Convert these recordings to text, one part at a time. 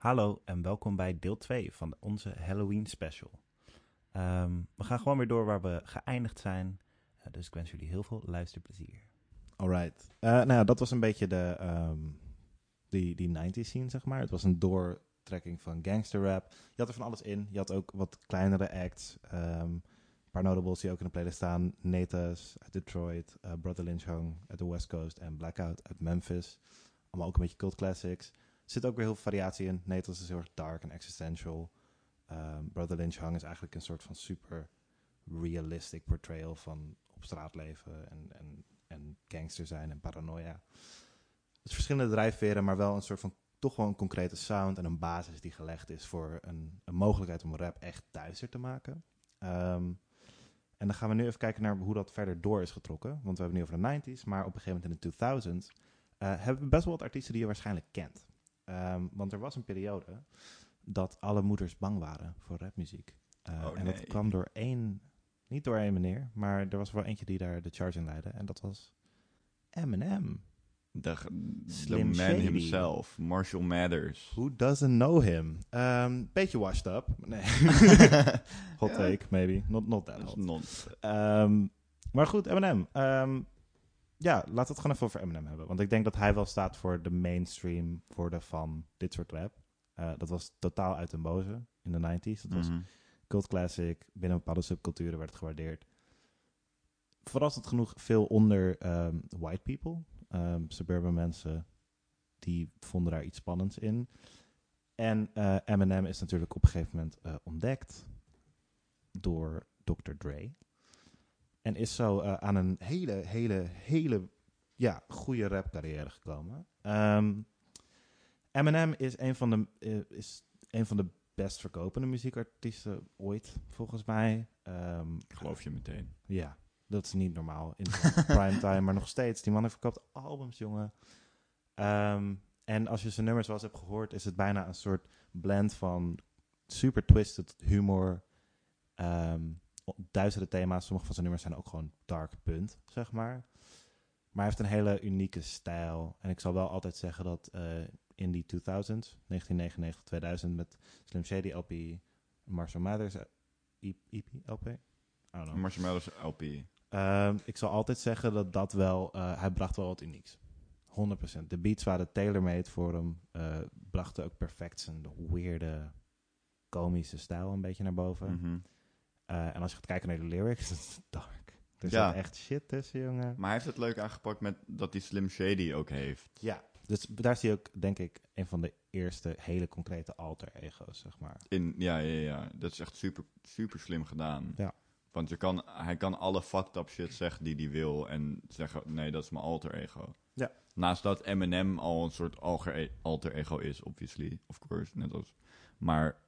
Hallo en welkom bij deel 2 van onze Halloween special. Ehm, we gaan gewoon weer door waar we geëindigd zijn. Eh, dus ik wens jullie heel veel luisterplezier. Alright. Eh nou ja, dat was een beetje de, ehm, die, die 90s scene, zeg maar. Het was een doortrekking van gangster rap. Je had er van alles in. Je had ook wat kleinere acts. Ehm, een paar notables die ook in de playlist staan. Natas uit Detroit, eh, Brother Lynch Hung uit de West Coast en Blackout uit Memphis. Allemaal ook een beetje cult classics. Zit ook weer heel veel variatie in. Natas is heel erg dark en existential. Ehm, Brother Lynch Hung is eigenlijk een soort van super realistic portrayal van op straat leven en, en, en gangster zijn en paranoia. Dus verschillende drijfveren, maar wel een soort van toch wel een concrete sound en een basis die gelegd is voor een, een mogelijkheid om rap echt thuiser te maken. Ehm, en dan gaan we nu even kijken naar hoe dat verder door is getrokken. Want we hebben nu over de 90s, maar op een gegeven moment in de 2000s eh, hebben we best wel wat artiesten die je waarschijnlijk kent. Ehm, want er was een periode dat alle moeders bang waren voor rapmuziek. Uh, Oh, en dat kwam door één, niet door één meneer, maar er was wel eentje die daar de charge in leidde. En dat was Eminem. De, the Slim man Shady. himself, Marshall Mathers. Who doesn't know him? Ehm, beetje washed up. Nee. hot take, maybe. Not, not that hot. Ehm, maar goed, Eminem. Ehm, ja, laten we het gewoon even over Eminem hebben. Want ik denk dat hij wel staat voor de mainstream worden van dit soort rap. Eh, dat was totaal uit den boze in de 90s. Dat was Mhm. cult classic. Binnen bepaalde subculturen werd het gewaardeerd. Verrassend genoeg veel onder ehm, white people. Ehm, suburban mensen. Die vonden daar iets spannends in. En eh, Eminem is natuurlijk op een gegeven moment eh, ontdekt door Dr. Dre. En is zo eh, aan een hele, hele, hele ja, goede rapcarrière gekomen. Ehm, Eminem is een van de, eh, is een van de best verkopende muziekartiesten ooit, volgens mij. Ik geloof je meteen. ja, dat is niet normaal in primetime, maar nog steeds. Die man heeft verkoopt albums, jongen. Ehm, en als je zijn nummers wel eens hebt gehoord, is het bijna een soort blend van super twisted humor, ehm, duistere thema's. Sommige van zijn nummers zijn ook gewoon dark punt, zeg maar. Maar hij heeft een hele unieke stijl. En ik zal wel altijd zeggen dat eh, in die 2000s, 1999, 2000, met Slim Shady LP, Marshall Mathers eh, EP, EP LP? I don't know. Marshall Mathers LP. Ehm, ik zal altijd zeggen dat dat wel... eh, hij bracht wel wat unieks. 100%. De beats waren tailor-made voor hem. eh brachten ook perfect zijn weirde, komische stijl een beetje naar boven. Mhm. Eh, en als je gaat kijken naar de lyrics, het is dark. Er Ja. zit echt shit tussen, jongen. Maar hij heeft het leuk aangepakt met dat hij Slim Shady ook heeft. Ja. Dus daar zie je ook, denk ik, een van de eerste hele concrete alter ego's, zeg maar. In, ja, ja, ja. Dat is echt super, super slim gedaan. Ja. Want je kan, hij kan alle fucked up shit zeggen die hij wil. En zeggen, nee, dat is mijn alter ego. Ja. Naast dat Eminem al een soort alter ego is, obviously. Of course, net als... Maar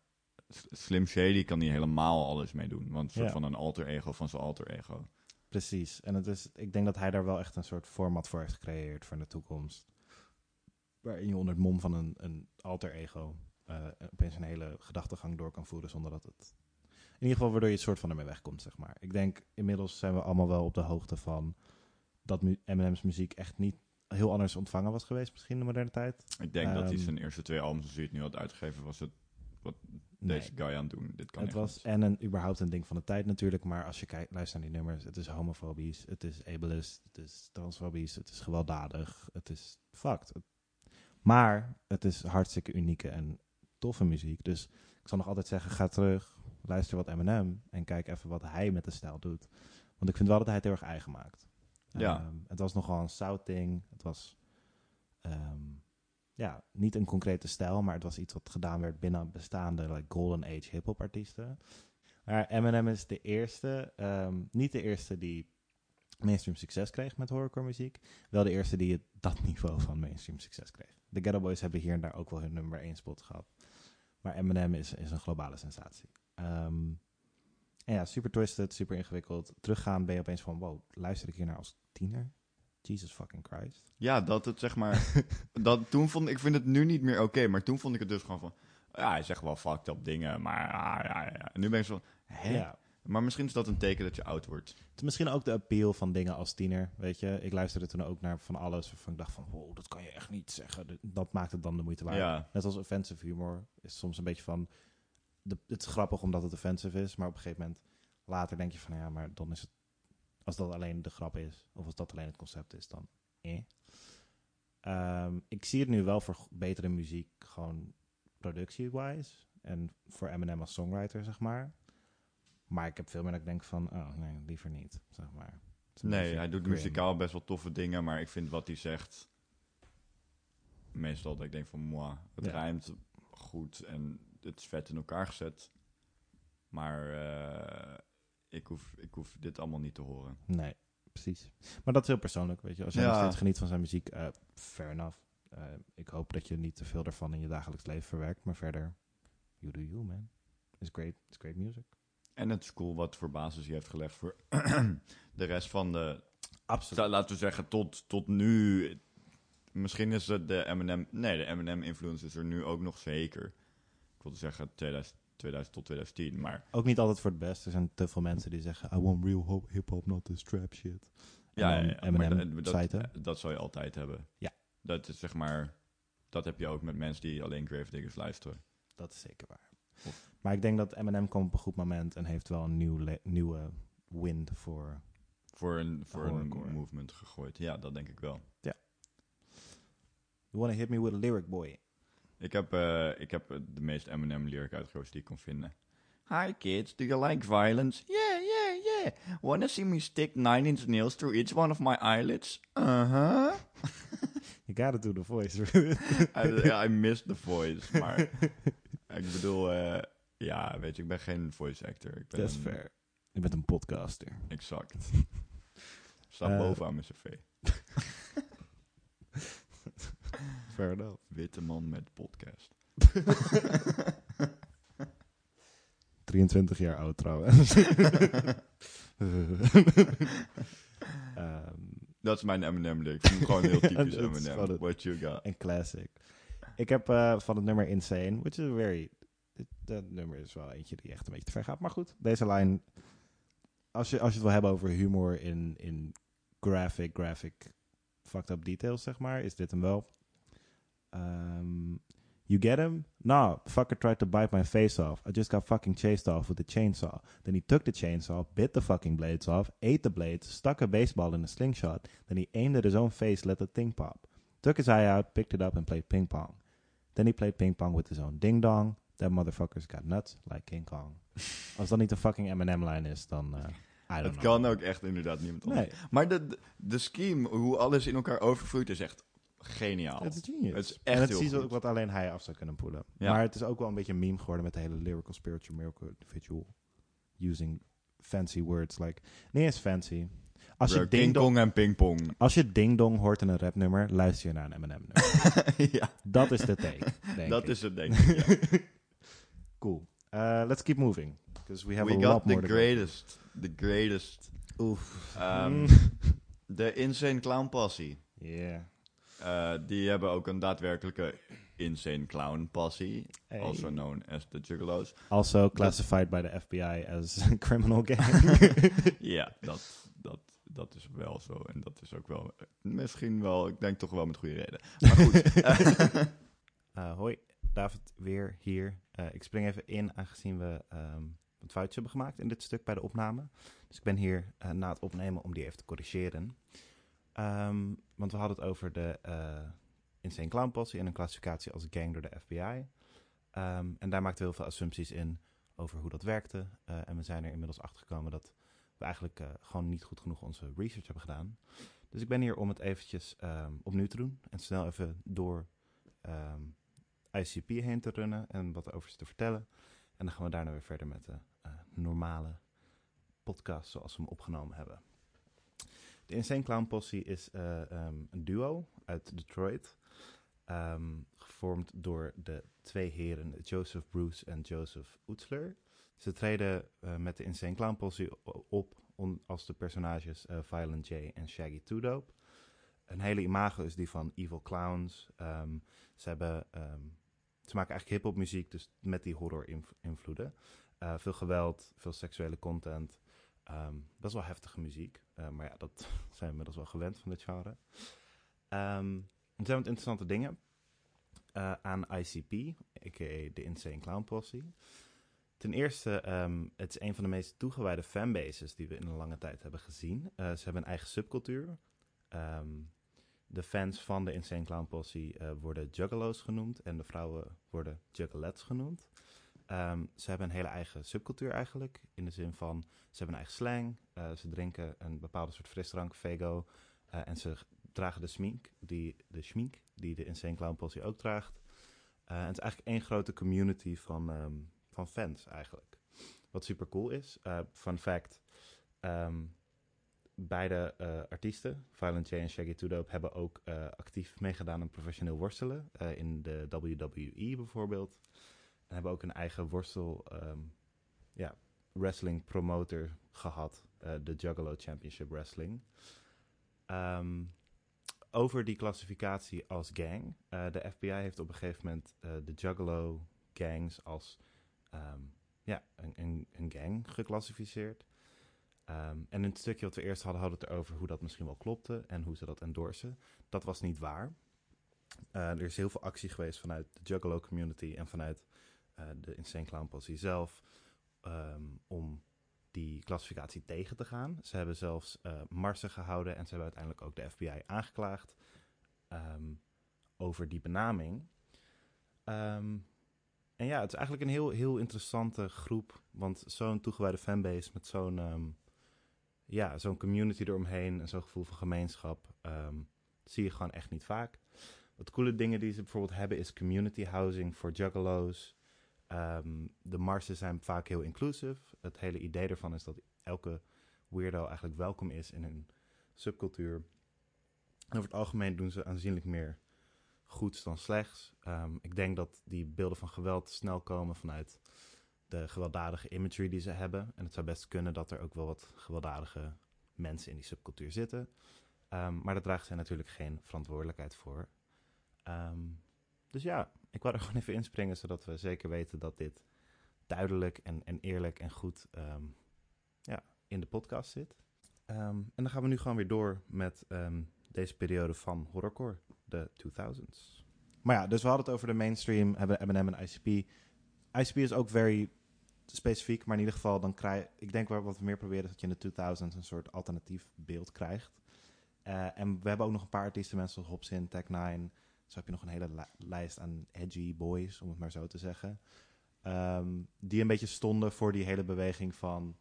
Slim Shady kan niet helemaal alles mee doen. Want een soort Ja. van een alter ego van zijn alter ego. Precies. En het is, ik denk dat hij daar wel echt een soort format voor heeft gecreëerd voor de toekomst. Waarin je onder het mom van een, een alter ego eh, opeens een hele gedachtegang door kan voeren zonder dat het... In ieder geval waardoor je het soort van ermee wegkomt, zeg maar. Ik denk, inmiddels zijn we allemaal wel op de hoogte van dat mu Eminem's muziek echt niet heel anders ontvangen was geweest misschien in de moderne tijd. Ik denk dat hij Ehm, zijn eerste twee albums, als hij het nu had uitgegeven, was het wat. Deze guy aan doen. Dit kan het was niet. en een, überhaupt een ding van de tijd natuurlijk, maar als je kijkt, luistert naar die nummers, het is homofobisch, het is ableist, het is transfobisch, het is gewelddadig, het is fucked. Maar het is hartstikke unieke en toffe muziek, dus ik zal nog altijd zeggen, ga terug, luister wat Eminem en kijk even wat hij met de stijl doet. Want ik vind wel dat hij het heel erg eigen maakt. Ja. Ehm, het was nogal een zout ding, het was ehm, ja, niet een concrete stijl, maar het was iets wat gedaan werd binnen bestaande like, golden age hip-hop artiesten. Maar Eminem is de eerste, ehm, niet de eerste die mainstream succes kreeg met horrorcore muziek. Wel de eerste die het, dat niveau van mainstream succes kreeg. De Ghetto Boys hebben hier en daar ook wel hun nummer 1 spot gehad. Maar Eminem is, is een globale sensatie. Ehm, en ja, super twisted, super ingewikkeld. Teruggaan ben je opeens van, wow, luister ik hier naar als tiener? Jesus fucking Christ. Ja, dat het zeg maar. dat, toen vond ik vind het nu niet meer oké, maar toen vond ik het dus gewoon van. Ja, hij zegt wel fucked up dingen, maar ah, ja, ja, ja. En nu ben ik zo. Hè? Ja, Maar misschien is dat een teken dat je oud wordt. Het is misschien ook de appeal van dingen als tiener, weet je. Ik luisterde toen ook naar van alles waarvan ik dacht van... wow, dat kan je echt niet zeggen. Dat maakt het dan de moeite waard. Ja. Net als offensive humor is soms een beetje van... De, het is grappig omdat het offensive is, maar op een gegeven moment... later denk je van, ja, maar dan is het... als dat alleen de grap is, of als dat alleen het concept is, dan... Eh. Ik zie het nu wel voor betere muziek, gewoon productie-wise. En voor Eminem als songwriter, zeg maar. Maar ik heb veel meer dat ik denk van, oh nee, liever niet, zeg maar. Nee, hij doet grim. muzikaal best wel toffe dingen, maar ik vind wat hij zegt meestal dat ik denk van, moi, het Ja. rijmt goed en het is vet in elkaar gezet. Maar eh, ik, hoef, ik hoef dit allemaal niet te horen. Nee, precies. Maar dat is heel persoonlijk, weet je. Als jij Ja. steeds geniet van zijn muziek, eh fair enough. Eh, ik hoop dat je niet te veel ervan in je dagelijks leven verwerkt. Maar verder, you do you, man. It's great, it's great music. En het is cool wat voor basis hij heeft gelegd voor de rest van de... Absoluut. Laten we zeggen, tot, tot nu... Misschien is het de Eminem... Nee, de Eminem-influence is er nu ook nog zeker. Ik wilde zeggen 2000, 2000 tot 2010, maar... Ook niet altijd voor het best. Er zijn te veel mensen die zeggen, I want real hop- hip-hop, not this trap shit. Ja, En ja, ja, maar Eminem dat, dat, dat zal je altijd hebben. Ja. Dat is zeg maar... Dat heb je ook met mensen die alleen Gravediggers luisteren. Dat is zeker waar. Of- Maar ik denk dat Eminem komt op een goed moment en heeft wel een nieuw nieuwe wind voor... Voor een, voor een movement gegooid. Ja, dat denk ik wel. You wanna hit me with a lyric, boy? Ik heb, eh, ik heb de meest Eminem lyric uitgekozen die ik kon vinden. Hi kids, do you like violence? Yeah, yeah, yeah. Wanna see me stick nine inch nails through each one of my eyelids? Uh-huh. You gotta do the voice. I, I missed the voice, maar ik bedoel, eh, ja, weet je, ik ben geen voice actor. Ik ben is een- fair. Je bent een podcaster. Exact. Staat Eh, bovenaan mijn cv. Fair enough. Witte man met podcast. 23 jaar oud trouwens. Ehm, Dat is mijn Eminem lyric. Ik vind hem gewoon heel typisch gewoon Eminem. het- What you got. een classic. Ik heb eh, van het nummer Insane, which is a very... dit- Dat nummer is wel eentje die echt een beetje te ver gaat. Maar goed, deze lijn... Als je, als je het wil hebben over humor in, in graphic, graphic, fucked up details, zeg maar, is dit hem wel. Ehm, you get him? Nah, fucker tried to bite my face off. I just got fucking chased off with the chainsaw. Then he took the chainsaw, bit the fucking blades off, ate the blades, stuck a baseball in a slingshot. Then he aimed at his own face, let the thing pop. Took his eye out, picked it up, and played ping pong. Then he played ping pong with his own ding dong. That motherfucker's got nuts like King Kong. Als dat niet een fucking Eminem-lijn is, dan. I don't Het know. kan ook echt inderdaad niemand anders. Nee, Maar de, de, de scheme, hoe alles in elkaar overvloeit, is echt geniaal. het is genius. Het is echt en het is iets ook wat alleen hij af zou kunnen poelen. Ja. Maar het is ook wel een beetje een meme geworden met de hele lyrical spiritual miracle individual. Using fancy words like... Nee, is fancy. Als je, ding dong, en Ping Pong. als je ding dong hoort in een rapnummer, luister je naar een Eminem nummer. ja, dat is de take, denk dat ik. is het denk ik. ja. Cool. Uh, let's keep moving. Because we have We a lot got the more to go. greatest. The greatest. Oef. Ehm, Mm. De Insane Clown Passie. Yeah. Eh, die hebben ook een daadwerkelijke Insane Clown Passie. Hey. Also known as the Juggalos. Also classified by the FBI as a criminal gang. ja, dat, dat, dat is wel zo. En dat is ook wel, eh, misschien wel, ik denk toch wel met goede reden. Maar goed. eh, Uh, hoi, David weer hier. Uh, ik spring even in, aangezien we ehm wat foutjes hebben gemaakt in dit stuk bij de opname. Dus ik ben hier na het opnemen om die even te corrigeren. Um, want we hadden het over de uh, Insane Clown Posse en een klassificatie als gang door de FBI. Um, en daar maakten we heel veel assumpties in over hoe dat werkte. Uh, en we zijn er inmiddels achter gekomen dat we eigenlijk uh, gewoon niet goed genoeg onze research hebben gedaan. Dus ik ben hier om het eventjes um, opnieuw te doen en snel even door um, ICP heen te runnen en wat over ze te vertellen. En dan gaan we daarna weer verder met de normale podcast zoals we hem opgenomen hebben. De Insane Clown Posse is uh, um, een duo uit Detroit. Um, gevormd door de twee heren Joseph Bruce en Joseph Utzler. Ze treden uh, met de Insane Clown Posse op als de personages uh, Violent J en Shaggy Two Dope. Een hele imago is die van Evil Clowns. Um, ze hebben maken eigenlijk hip-hop muziek, dus met die horror-invloeden. Uh, veel geweld, veel seksuele content. Um, best wel heftige muziek. Uh, maar ja, dat zijn we inmiddels wel gewend van dit genre. Um, er zijn wat interessante dingen uh, aan ICP, a.k.a. de Insane Clown Posse. Ten eerste, um, het is een van de meest toegewijde fanbases die we in een lange tijd hebben gezien. Uh, ze hebben een eigen subcultuur. Um, de fans van de Insane Clown Posse worden juggalo's genoemd en de vrouwen worden juggalettes genoemd. Um, ze hebben een hele eigen subcultuur eigenlijk, in de zin van ze hebben een eigen slang, uh, ze drinken een bepaalde soort frisdrank, Vego, uh, en ze dragen de smink, die, de schmink die de Insane Clown Posse ook draagt. En het is eigenlijk één grote community van, um, van fans eigenlijk. Wat super cool is. Fun fact, um, beide artiesten, Violent J en Shaggy Two Dope, hebben ook actief meegedaan aan professioneel worstelen. in de WWE bijvoorbeeld. En hebben ook een eigen worstel, um, ja, wrestling promoter gehad. de Juggalo Championship Wrestling. Um, over die klassificatie als gang. Uh, de FBI heeft op een gegeven moment uh, de Juggalo gangs als um, ja, een, een, een, gang geclassificeerd. En in het stukje wat we eerst hadden, hadden we het erover hoe dat misschien wel klopte en hoe ze dat endorsen. Dat was niet waar. Er is heel veel actie geweest vanuit de Juggalo community en vanuit de Insane Clown Posse zelf um, om die klassificatie tegen te gaan. Ze hebben zelfs uh, marsen gehouden en ze hebben uiteindelijk ook de FBI aangeklaagd um, over die benaming. Um, en ja, het is eigenlijk een heel, heel interessante groep, want zo'n toegewijde fanbase met zo'n ja, zo'n community eromheen en zo'n gevoel van gemeenschap zie je gewoon echt niet vaak. Wat coole dingen die ze bijvoorbeeld hebben is community housing voor juggalo's. Um, de marsen zijn vaak heel inclusive. Het hele idee ervan is dat elke weirdo eigenlijk welkom is in een subcultuur. En over het algemeen doen ze aanzienlijk meer goeds dan slechts. Um, ik denk dat die beelden van geweld snel komen vanuit de gewelddadige imagery die ze hebben. En het zou best kunnen dat er ook wel wat gewelddadige mensen in die subcultuur zitten. Um, maar daar dragen zij natuurlijk geen verantwoordelijkheid voor. Dus ja, ik wou er gewoon even inspringen, zodat we zeker weten dat dit duidelijk en, en eerlijk en goed um, ja, in de podcast zit. Um, en dan gaan we nu gewoon weer door met um, deze periode van horrorcore, de 2000s. Maar ja, dus we hadden het over de mainstream, hebben M&M en ICP. ICP is ook very specifiek, maar in ieder geval dan krijg ik denk wat we meer proberen is dat je in de 2000s een soort alternatief beeld krijgt. Uh, en we hebben ook nog een paar artiesten, mensen zoals Hobson, Tech9, zo heb je nog een hele lijst aan edgy boys, om het maar zo te zeggen. Um, die een beetje stonden voor die hele beweging van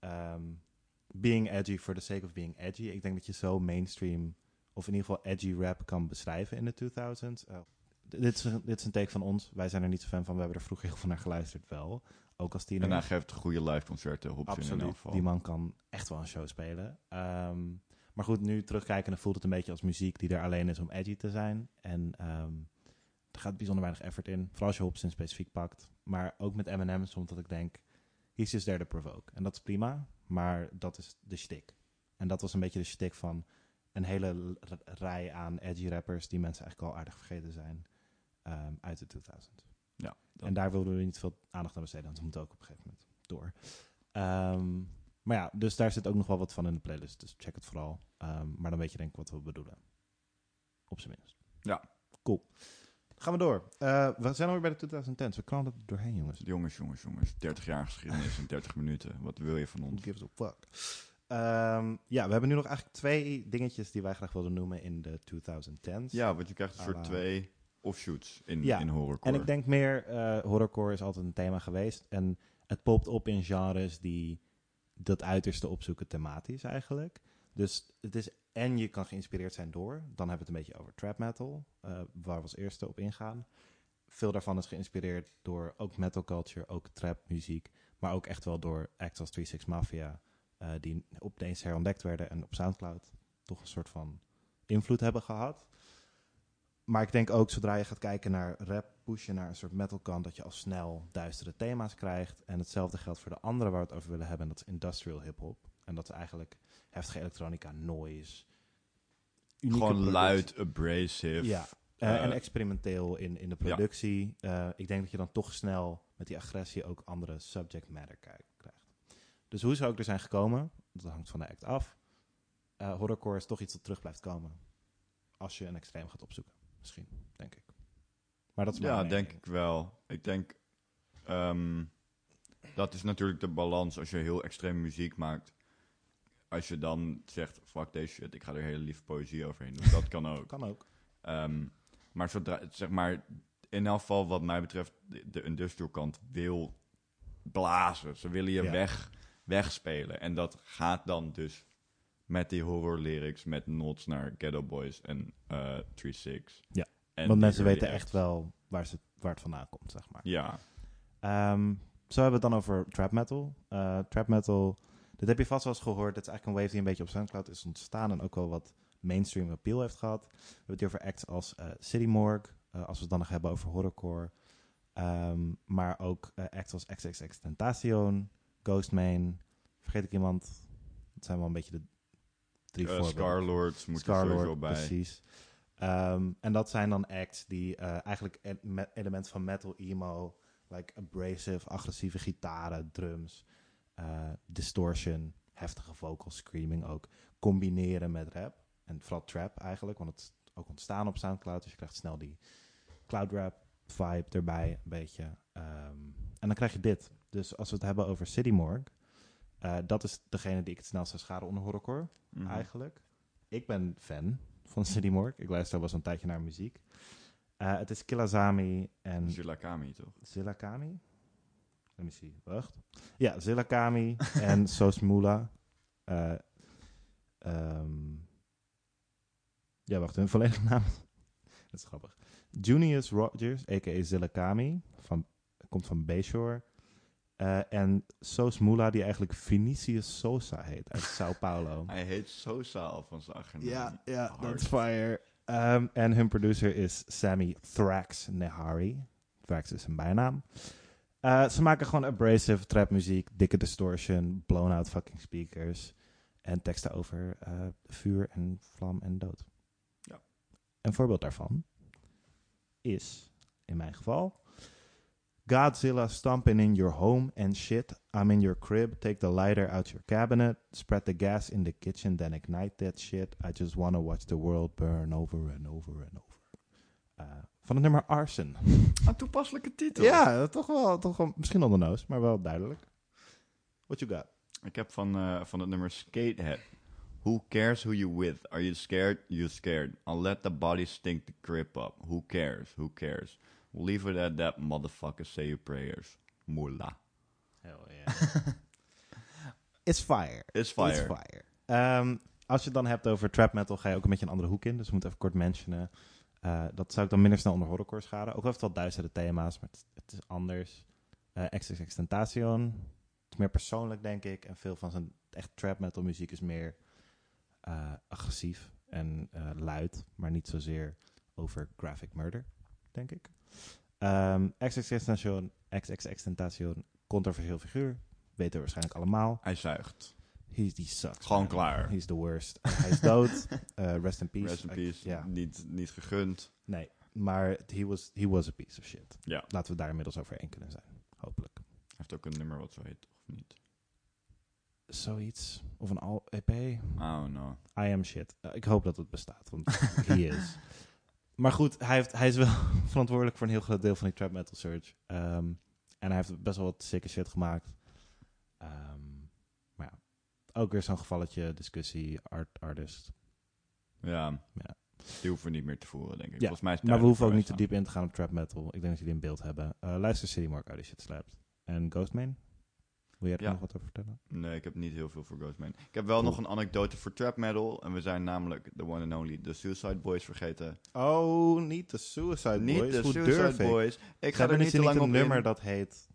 um, being edgy for the sake of being edgy. Ik denk dat je zo mainstream, of in ieder geval edgy rap kan beschrijven in de 2000s. Uh, dit, is een, dit is een take van ons. Wij zijn er niet zo fan van. We hebben er vroeger heel veel naar geluisterd wel. Ook als tiener. En hij geeft goede live concerten op Absoluut. Die man kan echt wel een show spelen. Um, maar goed, nu terugkijken, voelt het een beetje als muziek die er alleen is om edgy te zijn. En um, er gaat bijzonder weinig effort in. Vooral als je Hobson specifiek pakt. Maar ook met Eminem soms dat ik denk, he's just there to provoke. En dat is prima, maar dat is de shtick. En dat was een beetje de shtick van een hele rij aan edgy rappers die mensen eigenlijk al aardig vergeten zijn um, uit de 2000. Ja, en daar wilden we niet veel aandacht aan besteden, want we moeten ook op een gegeven moment door. Um, maar ja, dus daar zit ook nog wel wat van in de playlist. Dus check het vooral. Um, maar dan weet je denk ik wat we bedoelen. Op zijn minst. Ja. Cool. Gaan we door. Uh, we zijn alweer bij de 2010's. We knallen er doorheen, jongens. Jongens, jongens, jongens. 30 jaar geschiedenis in 30 minuten. Wat wil je van ons? Who gives a fuck? Um, ja, we hebben nu nog eigenlijk twee dingetjes die wij graag wilden noemen in de 2010's. Ja, want je krijgt een soort twee offshoots in, ja. in horrorcore. En ik denk meer, uh, horrorcore is altijd een thema geweest. En het popt op in genres die dat uiterste opzoeken thematisch eigenlijk. Dus het is en je kan geïnspireerd zijn door. Dan hebben we het een beetje over trap metal, uh, waar we als eerste op ingaan. Veel daarvan is geïnspireerd door ook metal culture, ook trap muziek, maar ook echt wel door acts als 36 Mafia, uh, die opeens herontdekt werden en op Soundcloud toch een soort van invloed hebben gehad. Maar ik denk ook, zodra je gaat kijken naar rap, pushen naar een soort metal kant, dat je al snel duistere thema's krijgt. En hetzelfde geldt voor de andere waar we het over willen hebben, en dat is industrial hip-hop. En dat is eigenlijk heftige elektronica, noise. Gewoon luid, abrasive. Ja, Eh, Eh, en experimenteel in, in de productie. Eh, ik denk dat je dan toch snel met die agressie ook andere subject matter krijgt. Dus hoe zou ik er zijn gekomen? Dat hangt van de act af. Horrorcore is toch iets dat terug blijft komen. Als je een extreem gaat opzoeken. Misschien, denk ik. Maar dat is Ja, denk ik wel. Ik denk, ehm, dat is natuurlijk de balans als je heel extreem muziek maakt. Als je dan zegt, fuck deze shit, ik ga er hele lieve poëzie overheen doen. Dat kan ook. Kan ook. Ehm, maar zodra, zeg maar, in elk geval wat mij betreft, de, de industrial kant wil blazen. Ze willen je Ja. weg, wegspelen. En dat gaat dan dus met die horror lyrics, met nods naar Ghetto Boys en eh 3-6. Ja, En Want mensen weten acts. echt wel waar, ze, waar het vandaan komt, zeg maar. Ja, Ehm, zo hebben we het dan over trap metal. Eh, trap metal, dit heb je vast wel eens gehoord. Het is eigenlijk een wave die een beetje op Soundcloud is ontstaan en ook wel wat mainstream appeal heeft gehad. We hebben het hier over acts als eh, City Morgue, als we het dan nog hebben over horrorcore. Ehm, maar ook acts als XXX Tentacion, Ghostman. Vergeet ik iemand? Dat zijn wel een beetje de drie uh, voorbeelden. Scarlords moet er sowieso bij. precies. Ehm, en dat zijn dan acts die eh, eigenlijk me- elementen van metal, emo, like abrasive, agressieve gitaren, drums, eh, distortion, heftige vocals, screaming ook, combineren met rap. En vooral trap eigenlijk, want het is ook ontstaan op Soundcloud, dus je krijgt snel die cloud rap vibe erbij een beetje. Ehm, en dan krijg je dit. Dus als we het hebben over City Morgue, eh, dat is degene die ik het snelst zou scharen onder horrorcore Mhm. eigenlijk. Ik ben fan van City. Ik luister al wel zo'n tijdje naar muziek. Eh, het is Kilazami en Zilakami, toch? Zilakami. Let me see. Wacht. Ja, Zilakami en Sosmula. Eh ehm, ja, wacht. Hun volledige naam. Dat is grappig. Junius Rogers, a.k.a. Zilakami. Van, komt van Bayshore. Eh, en Sosmula, die eigenlijk Vinicius Sosa heet. Uit Sao Paulo. Hij heet Sosa al van zijn achternaam. Ja, ja, that's fire. Ehm, en hun producer is Sammy Thrax Nehari. Thrax is zijn bijnaam. Eh, ze maken gewoon abrasive trap muziek, dikke distortion, blown out fucking speakers. En teksten over eh, vuur en vlam en dood. Ja. Een voorbeeld daarvan is, in mijn geval, Godzilla stomping in your home and shit. I'm in your crib. Take the lighter out your cabinet. Spread the gas in the kitchen, then ignite that shit. I just wanna watch the world burn over and over and over. Eh, van het nummer Arson. Een toepasselijke titel. Ja, toch wel, toch wel misschien on the nose, maar wel duidelijk. What you got? Ik heb van, eh, van het nummer Skatehead. Who cares who you with? Are you scared? You scared. I'll let the body stink the crib up. Who cares? Who cares? Leave it at that, motherfuckers. Say your prayers. Mullah. Hell yeah. It's fire. It's fire. It's fire. Ehm, als je het dan hebt over trap metal, ga je ook een beetje een andere hoek in. Dus we moeten even kort mentionen. Eh, dat zou ik dan minder snel onder horrorcore scharen. Ook wel heeft het wel duistere thema's, maar het, het is anders. Eh XXX Tentacion. Het is meer persoonlijk, denk ik. En veel van zijn echt trap metal muziek is meer eh, agressief en eh, luid. Maar niet zozeer over graphic murder, denk ik. Ehm XXX Tentacion, XXX Tentacion, controversieel figuur. Weten we waarschijnlijk allemaal. Hij zuigt. He's, he sucks. Gewoon man. klaar. He's the worst. Hij is dood. Eh, rest in peace. Rest in I- peace. Ja, Niet, niet gegund. nee. Maar he was, he was a piece of shit. Ja. Laten we daar inmiddels over één kunnen zijn. Hopelijk. Hij heeft ook een nummer wat zo heet, of niet? Zoiets. Of een al EP. Oh no. I am shit. Eh, ik hoop dat het bestaat, want he is. Maar goed, hij, heeft, hij is wel verantwoordelijk voor een heel groot deel van die trap metal surge. Ehm, en hij heeft best wel wat sikke shit gemaakt. Ehm, maar ja, ook weer zo'n gevalletje, discussie, art, artist. Ja. Ja. Die hoeven we niet meer te voeren, denk ik. Ja, Volgens mij is Maar we hoeven ook niet te diep in te gaan op trap metal. Ik denk dat jullie een beeld hebben. Eh, luister City Mark uit je het slaapt. En Ghostman? Wil jij er Ja. nog wat over vertellen? Nee, ik heb niet heel veel voor Ghostman. Ik heb wel nog een anekdote voor trap metal. En we zijn namelijk de one and only The Suicide Boys vergeten. Oh, niet de Suicide niet Boys. de Hoe Suicide durf? Boys. Ik ga er niet te lang een op nummer in. dat heet...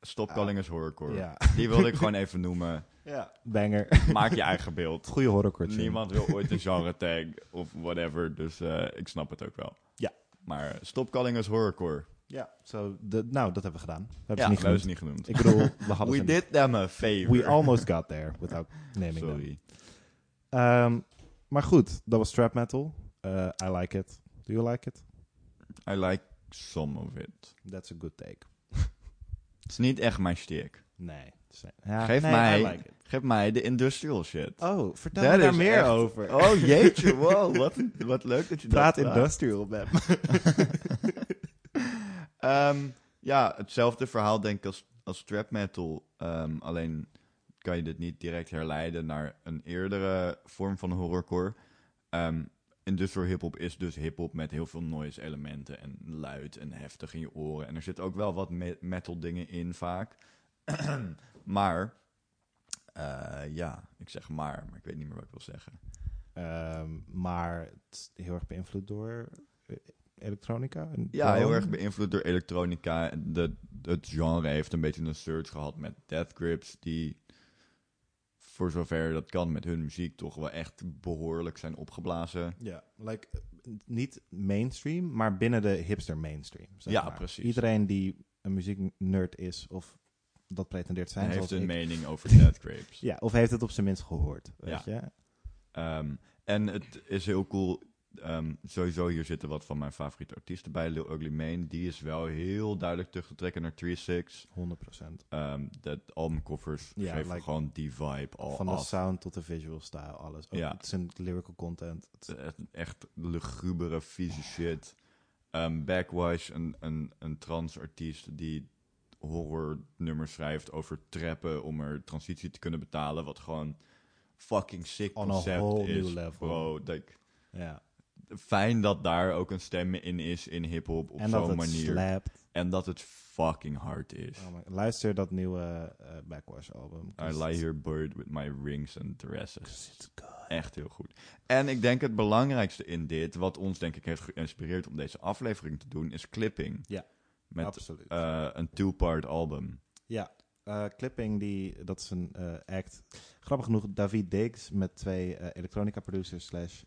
Stop Calling Us Horrorcore. Ja. Die wilde ik gewoon even noemen. ja. Banger. Maak je eigen beeld. Goeie horrorcore. Niemand wil ooit een genre tag of whatever. Dus eh, ik snap het ook wel. Ja. Maar Stop Calling Us Horrorcore. Ja, zo, nou, dat hebben we gedaan. We hebben Ja, ze niet genoemd. niet genoemd. Ik bedoel, we hadden We did them a favor. We almost got there without naming them. Sorry. Ehm, maar goed, dat was trap metal. Eh, I like it. Do you like it? I like some of it. That's a good take. Het is niet echt mijn stick. Nee. Ja, Geef nee, mij- I like it. Geef mij de industrial shit. Oh, vertel me daar meer echt- over. Oh jeetje, wow, wat, wat leuk dat je Praat dat vraagt. industrial met Ehm, ja, hetzelfde verhaal denk ik als, als trap metal. Ehm, alleen kan je dit niet direct herleiden naar een eerdere vorm van horrorcore. Ehm industrial hip-hop is dus hip-hop met heel veel noise elementen en luid en heftig in je oren. En er zit ook wel wat me- metal dingen in vaak. maar, eh, ja, ik zeg maar, maar ik weet niet meer wat ik wil zeggen. Maar het is heel erg beïnvloed door eh, elektronica. en Ja, heel erg beïnvloed door elektronica. De, het genre heeft een beetje een surge gehad met Death Grips, die voor zover dat kan met hun muziek toch wel echt behoorlijk zijn opgeblazen. Ja, like, niet mainstream, maar binnen de hipster mainstream. zeg Ja, maar. precies. Iedereen die een muzieknerd is of dat pretendeert te zijn, Hij heeft een ik. mening over Death Grapes. Ja, of heeft het op zijn minst gehoord, weet je? Ehm, en het is heel cool. Ehm, sowieso, hier zitten wat van mijn favoriete artiesten bij. Lil Ugly Mane, die is wel heel duidelijk terug te trekken naar 3-6. 100%. Ehm de albumcovers Ja, geven like- gewoon die vibe al Van de sound tot de visual style, alles. Ook Ja. Het zijn lyrical content. Echt, echt lugubere, vieze shit. Ehm Backwash, een, een, een trans artiest die horrornummers schrijft over trappen om er transitie te kunnen betalen. Wat gewoon fucking sick On concept is, bro. Like, ja. Fijn dat daar ook een stem in is in hip-hop op zo'n manier. slapt. En dat het fucking hard is. Oh my- luister dat nieuwe eh, Backwash album. I lie here buried with my rings and dresses. It's good. Echt heel goed. En ik denk het belangrijkste in dit, wat ons denk ik heeft geïnspireerd om deze aflevering te doen, is clipping. Ja, Met Absoluut. eh, een two-part album. Ja, eh, Clipping, die, dat is een act. Grappig genoeg, David Diggs met twee elektronica producers slash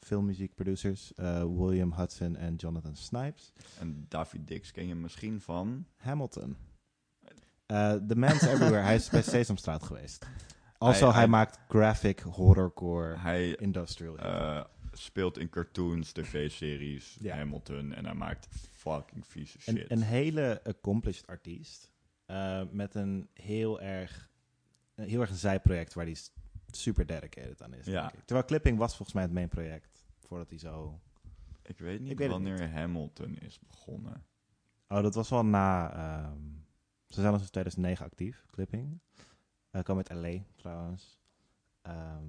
eh, filmmuziek producers. eh, William Hudson en Jonathan Snipes. En David Dix ken je misschien van. Hamilton. Eh The Man's Everywhere. Hij is bij Sesamstraat geweest. Also, Hij- hij, hij- maakt graphic, horrorcore, Hij industrial. eh, speelt in cartoons, tv-series, Ja. Hamilton. En hij maakt fucking vieze een, shit. een hele accomplished artiest. met een heel erg, een heel erg een zijproject waar hij super dedicated aan is. Ja. denk ik. Terwijl Clipping was volgens mij het main project. Voordat hij zo... ik weet niet ik weet het wanneer Hamilton is begonnen. Oh, dat was wel na... ehm, ze zijn al sinds 2009 actief, Clipping. Uh, kwam uit LA trouwens. Ehm,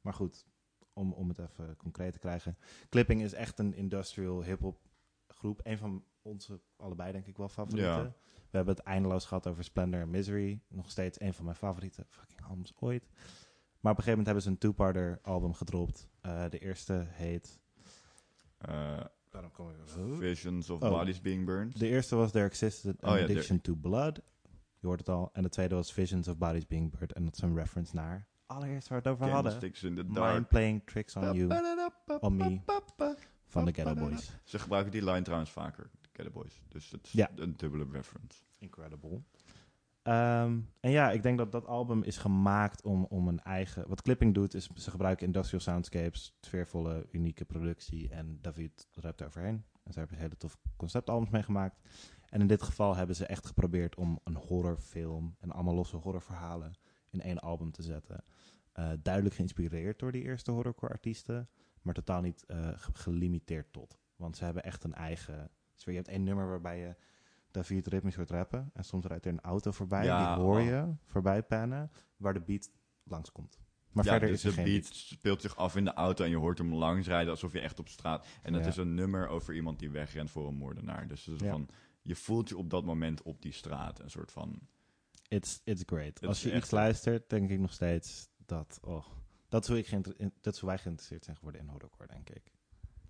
maar goed, om, om het even concreet te krijgen. Clipping is echt een industrial hip-hop groep. Een van onze allebei denk ik wel favorieten. Ja. We hebben het eindeloos gehad over Splendor en Misery. Nog steeds een van mijn favoriete fucking albums ooit. Maar op een gegeven moment hebben ze een two-parter album gedropt. Uh, de eerste heet... Eh, Waarom kom ik Visions of Oh. Bodies Being Burned. De eerste was There Existed an Oh ja, Addiction to Blood. Je hoort het al. En de tweede was Visions of Bodies Being Burned. En dat is een reference naar... Allereerst waar we het over hadden. In the Dark. Mind Playing Tricks on You on Me van de Ghetto Boys. Ze gebruiken die line trouwens vaker, de Ghetto Boys. Dus het is Ja. een dubbele reference. Incredible. Ehm, en ja, ik denk dat dat album is gemaakt om, om een eigen... Wat Clipping doet, is ze gebruiken industrial soundscapes, sfeervolle, unieke productie. En David rapt overheen. En ze hebben hele tof conceptalbums meegemaakt. En in dit geval hebben ze echt geprobeerd om een horrorfilm en allemaal losse horrorverhalen in één album te zetten. Eh, duidelijk geïnspireerd door die eerste horrorcore artiesten, maar totaal niet eh, ge- gelimiteerd tot. Want ze hebben echt een eigen sfeer. Je hebt één nummer waarbij je David ritmisch hoort rappen. En soms rijdt er een auto voorbij, Ja, die hoor oh. je voorbij pannen, waar de beat langskomt. Maar ja, verder dus is er de geen beat speelt zich af in de auto en je hoort hem langs rijden alsof je echt op straat... En dat Ja. is een nummer over iemand die wegrent voor een moordenaar. Dus het is van, je voelt je op dat moment op die straat. Een soort van... It's, it's great. Het Als je echt iets luistert, denk ik nog steeds dat... Oh, dat, is hoe ik dat is hoe wij geïnteresseerd zijn geworden in horrorcore, denk ik.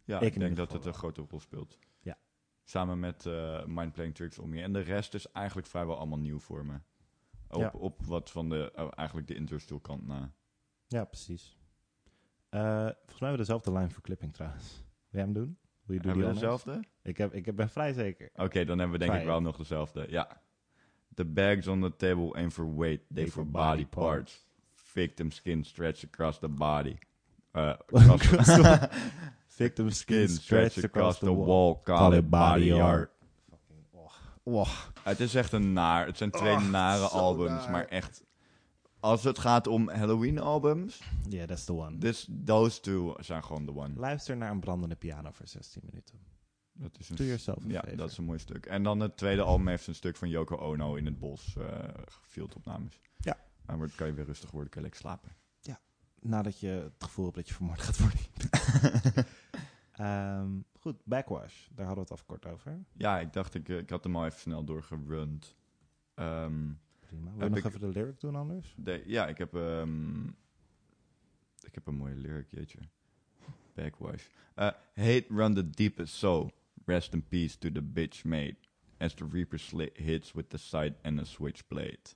Ja, Ik ik, denk dat het een grote rol speelt. Ja. Samen met eh Mind Playing Tricks om je. En de rest is eigenlijk vrijwel allemaal nieuw voor me. Op, Ja. op wat van de, oh, eigenlijk de industrial kant na. Ja, precies. Eh, volgens mij hebben we dezelfde line voor clipping trouwens. Wil jij hem doen? Wil je doen Hebben we dezelfde? Ik, heb, ik ben vrij zeker. Oké, dan hebben we denk ik wel nog dezelfde. Ja. The bags on the table ain't for weight, they They for body body parts. Victim skin stretch across the body. Uh, across- Victim's Skin stretched across the wall, call it body art. Het is echt een naar. Het zijn twee Oh, nare albums, naar. maar echt. Als het gaat om Halloween albums, Yeah, that's the one. this, those two zijn gewoon the one. Luister naar een brandende piano voor 16 minuten. Dat is een Do yourself a Ja, favor. dat is een mooi stuk. En dan het tweede album heeft een stuk van Yoko Ono in het bos uh, fieldopnames. Ja. En dan kan je weer rustig worden, kan je lekker slapen. Nadat je het gevoel hebt dat je vermoord gaat worden. Ehm, goed, Backwash. Daar hadden we het afkort over. Ja, ik dacht, ik, eh, ik had hem al even snel doorgerund. Ehm Prima. Wil je nog ik- even de lyric doen anders? de, ja, ik heb, ehm, ik heb een mooie lyric, jeetje. Backwash. Uh, hate run the deepest so. Rest in peace to the bitch made. As the reaper sli- hits with the side and a switchblade.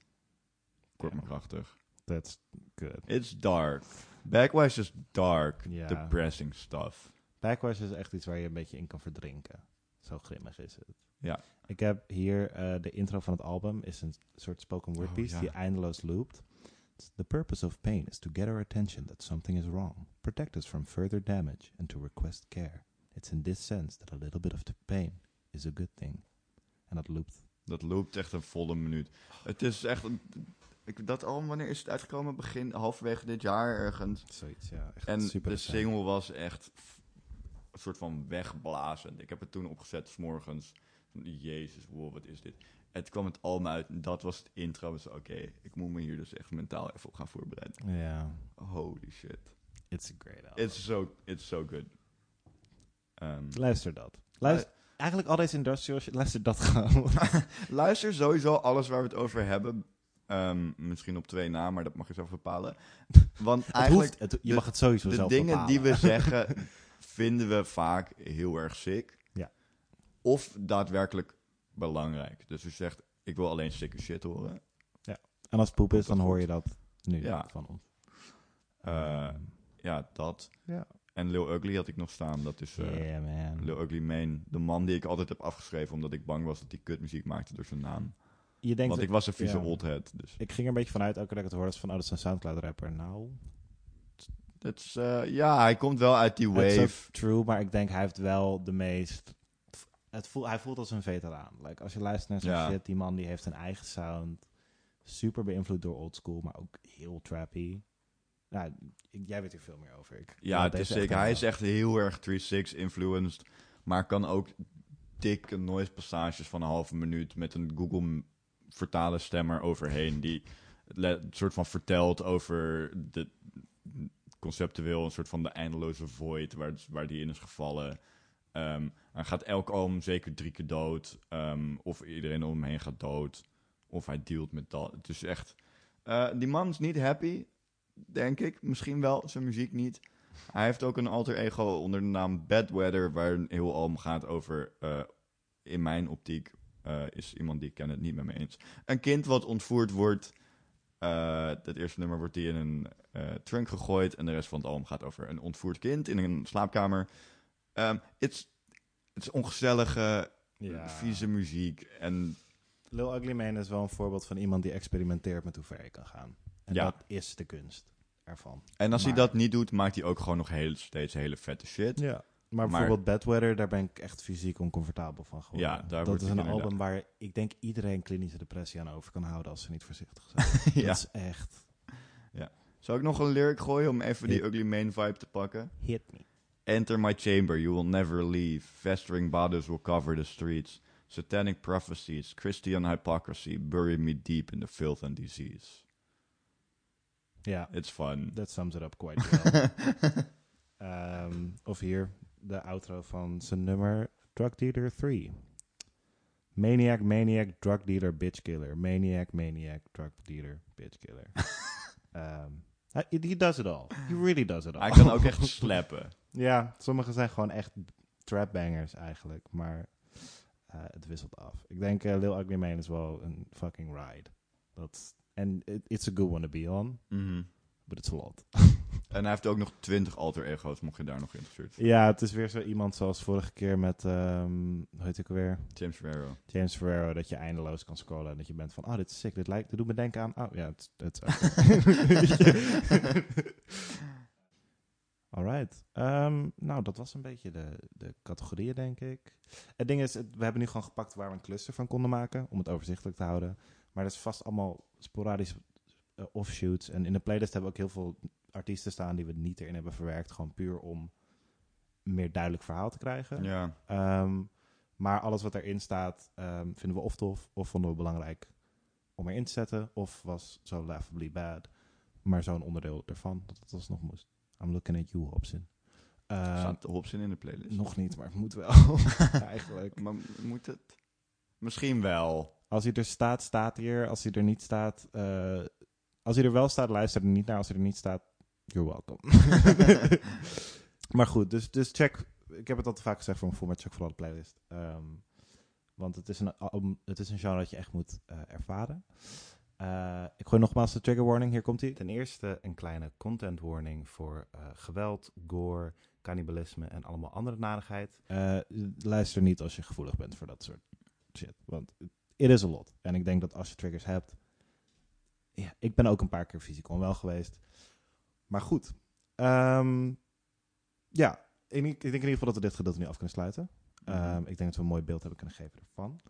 Kort maar krachtig. That's good. It's dark. Backwash is dark, Ja. depressing stuff. Backwash is echt iets waar je een beetje in kan verdrinken. Zo grimmig is het. Ja. Ik heb hier eh, de intro van het album. Is een soort spoken word Oh, piece ja. die eindeloos loopt. The purpose of pain is to get our attention that something is wrong, protect us from further damage, and to request care. It's in this sense that a little bit of the pain is a good thing. En dat loopt. Dat loopt echt een volle minuut. Het is echt... Een, ik, dat album, wanneer is het uitgekomen? Begin, halverwege dit jaar ergens. Zoiets, ja. Echt En super de recent. single was echt een soort van wegblazend. Ik heb het toen opgezet, s morgens. Jezus, wow, wat is dit? Het kwam het album uit en dat was het intro. Dus oké, ik moet me hier dus echt mentaal even op gaan voorbereiden. Ja, Holy shit. it's a great album. It's so, it's so good. Ehm, Luister dat. Luister, eigenlijk al deze industrial shit, luister dat gewoon. luister sowieso alles waar we het over hebben. Ehm, misschien op twee na, maar dat mag je zelf bepalen. Want Het eigenlijk... hoeft, het- je de- mag het sowieso de zelf dingen bepalen. die we zeggen, vinden we vaak heel erg sick. Ja. Of daadwerkelijk belangrijk. Dus u zegt, ik wil alleen sick shit horen. En als het poep is, dan hoor je dat nu Ja. van ons. Eh, Ja, dat. ja. En Lil Ugly had ik nog staan. Dat is eh yeah, man. Lil Ugly Mane. De man die ik altijd heb afgeschreven omdat ik bang was dat hij kutmuziek maakte door zijn naam. Je denkt, Want ik was een vieze ja. oldhead. Dus ik ging er een beetje vanuit, ook dat ik het hoorde, van, oh, dat is een Soundcloud-rapper. Nou, dat is, eh, ja, hij komt wel uit die wave. true, maar ik denk hij heeft wel de meest... Het voelt, hij voelt als een veteraan. Like, als je luistert naar zijn Ja. shit, die man die heeft een eigen sound. Super beïnvloed door oldschool, maar ook heel trappy. Nou, ik- jij weet er veel meer over. Ik, Ja, het is zeker. Hij is echt heel erg 3-6 influenced. Maar kan ook dikke noise passages van een halve minuut met een Google vertalen stemmer overheen. Die een soort van vertelt over de conceptueel een soort van de eindeloze void waar, waar die in is gevallen. Ehm, hij gaat elk album zeker drie keer dood. Ehm, of iedereen om hem heen gaat dood. Of hij dealt met dat. Het is echt... eh, die man is niet happy, denk ik. Misschien wel, zijn muziek niet. Hij heeft ook een alter ego onder de naam Bad Weather, waar een heel album gaat over, eh, in mijn optiek, eh, is iemand die ik ken het niet met me eens. Een kind wat ontvoerd wordt. eh het eerste nummer wordt die in een eh, trunk gegooid en de rest van het album gaat over een ontvoerd kind in een slaapkamer. Ehm Het is- ongezellige, Ja. vieze muziek en Lil Ugly Mane is wel een voorbeeld van iemand die experimenteert met hoe ver je kan gaan. En Ja. dat is de kunst ervan. En als hij dat niet doet, maakt hij ook gewoon nog heel, steeds hele vette shit. Ja. Maar, bijvoorbeeld Bad Weather, daar ben ik echt fysiek oncomfortabel van geworden. Ja, daar dat is een inderdaad- album waar ik denk iedereen klinische depressie aan over kan houden als ze niet voorzichtig zijn. ja. Dat is echt Zou ik nog een lyric gooien om even die. Ugly Mane vibe te pakken? hit me. Enter my chamber, you will never leave. Festering bodies will cover the streets. Satanic prophecies, Christian hypocrisy, bury me deep in the filth and disease. Ja, It's fun. that sums it up quite well. Ehm, of hier, de outro van zijn nummer Drug Dealer 3. Maniac, maniac, drug dealer, bitch killer. Maniac, maniac, drug dealer, bitch killer. Hij he does it all. He really does it all. Hij kan ook echt slappen. Ja, sommige zijn gewoon echt trap bangers eigenlijk, maar eh, het wisselt af. Ik denk eh, Lil Ugly Mane is wel een fucking ride. Dat en it- it's a good one to be on, Mhm. but it's a lot. En hij heeft ook nog 20 alter ego's, mocht je daar nog geïnteresseerd zijn. Ja, het is weer zo iemand zoals vorige keer met, ehm hoe heet ik alweer? James Ferrero. James Ferrero, dat je eindeloos kan scrollen en dat je bent van, oh, dit is sick, dit, lijkt, dit doet me denken aan, oh ja, het het is Alright. Ehm, nou, dat was een beetje de, de categorieën, denk ik. Het ding is, we hebben nu gewoon gepakt waar we een cluster van konden maken, om het overzichtelijk te houden. Maar dat is vast allemaal sporadisch uh, offshoots. En in de playlist hebben we ook heel veel artiesten staan die we niet erin hebben verwerkt, gewoon puur om meer duidelijk verhaal te krijgen. Ja. Ehm, maar alles wat erin staat, ehm, vinden we of tof, of vonden we belangrijk om erin te zetten, of was zo laughably bad, maar zo'n onderdeel ervan dat het alsnog moest. I'm looking at you, Hobson. Uh, Staat Hobson in de playlist? Nog niet, maar het moet wel, eigenlijk. Maar moet het? Misschien wel. Als hij er staat, staat hij er. Als hij er niet staat... Uh, als hij er wel staat, luister er niet naar. Als hij er niet staat, you're welcome. maar goed, dus, dus check... Ik heb het al te vaak gezegd voor een format, check vooral de playlist. Um, want het is, een, um, het is een genre dat je echt moet uh, ervaren. Uh, ik gooi nogmaals de trigger warning, hier komt hij. Ten eerste een kleine content warning voor uh, geweld, gore, cannibalisme en allemaal andere narigheid. Luister niet als je gevoelig bent voor dat soort shit, want it is a lot. En ik denk dat als je triggers hebt... Ja, ik ben ook een paar keer fysiek onwel geweest. Maar goed. Um, ja, ik, ik, denk in ieder geval dat we dit gedeelte nu af kunnen sluiten. Um, ik denk dat we een mooi beeld hebben kunnen geven ervan.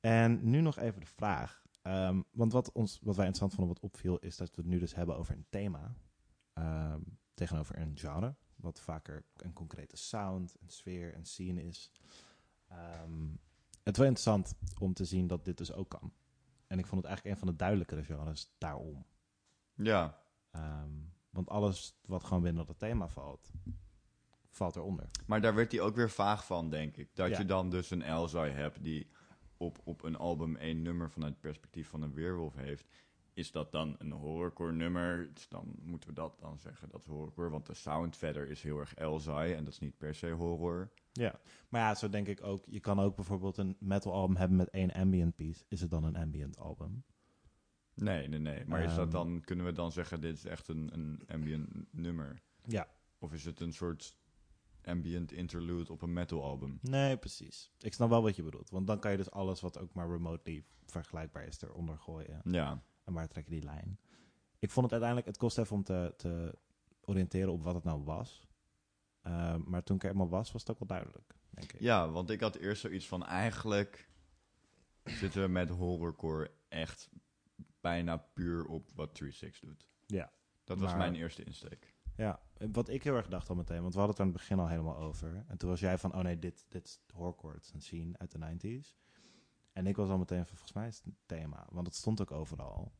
En nu nog even de vraag. Um, want wat, ons, wat wij interessant vonden, wat opviel, is dat we het nu dus hebben over een thema um, tegenover een genre. Wat vaker een concrete sound, een sfeer, een scene is. Um, het was interessant om te zien dat dit dus ook kan. En ik vond het eigenlijk een van de duidelijkere genres daarom. Ja. Want alles wat gewoon binnen dat thema valt, valt eronder. Maar daar werd hij ook weer vaag van, denk ik. Dat ja. je dan dus een Elzai hebt die op, op een album één nummer vanuit het perspectief van een weerwolf heeft, is dat dan een horrorcore nummer? Dus dan moeten we dat dan zeggen, dat is horrorcore. Want de sound verder is heel erg Elzai en dat is niet per se horror. Ja, maar ja, zo denk ik ook. Je kan ook bijvoorbeeld een metal album hebben met één ambient piece. Is het dan een ambient album? Nee, nee, nee. Maar is dat dan, kunnen we dan zeggen, dit is echt een, een ambient nummer? Ja. Of is het een soort ambient interlude op een metal album. Nee, precies. Ik snap wel wat je bedoelt. Want dan kan je dus alles wat ook maar remotely vergelijkbaar is eronder gooien. Ja. En waar trek je die lijn? Ik vond het uiteindelijk, het kost even om te, te oriënteren op wat het nou was. Uh, maar toen ik er eenmaal was, was het ook wel duidelijk, denk ik. Ja, want ik had eerst zoiets van eigenlijk zitten we met horrorcore echt bijna puur op wat 36 doet. Ja. Dat was mijn eerste insteek. Ja, wat ik heel erg dacht al meteen, want we hadden het aan het begin al helemaal over. En toen was jij van, oh nee, dit, dit is een scene uit de 90s. En ik was al meteen van, volgens mij is het een thema, want het stond ook overal.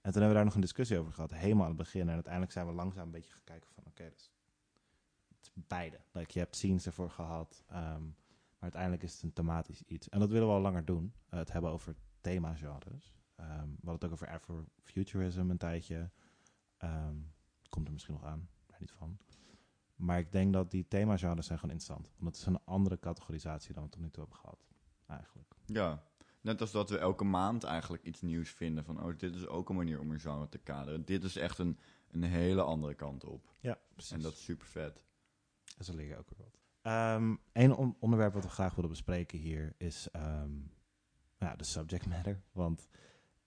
En toen hebben we daar nog een discussie over gehad, helemaal aan het begin. En uiteindelijk zijn we langzaam een beetje gaan kijken van, oké, okay, dus het is beide. Like, je hebt scenes ervoor gehad, um, maar uiteindelijk is het een thematisch iets. En dat willen we al langer doen, uh, het hebben over thema-genres. Um, we hadden het ook over Afrofuturism een tijdje. Um, komt er misschien nog aan, daar niet van. Maar ik denk dat die themagenres zijn gewoon interessant. Want het is een andere categorisatie dan we tot nu toe hebben gehad, eigenlijk. Ja, net als dat we elke maand eigenlijk iets nieuws vinden. Van, oh, dit is ook een manier om een genre te kaderen. Dit is echt een, een hele andere kant op. Ja, precies. En dat is super vet. En zo leer je ook weer wat. Um, Eén on onderwerp wat we graag willen bespreken hier is um, ja, de subject matter. Want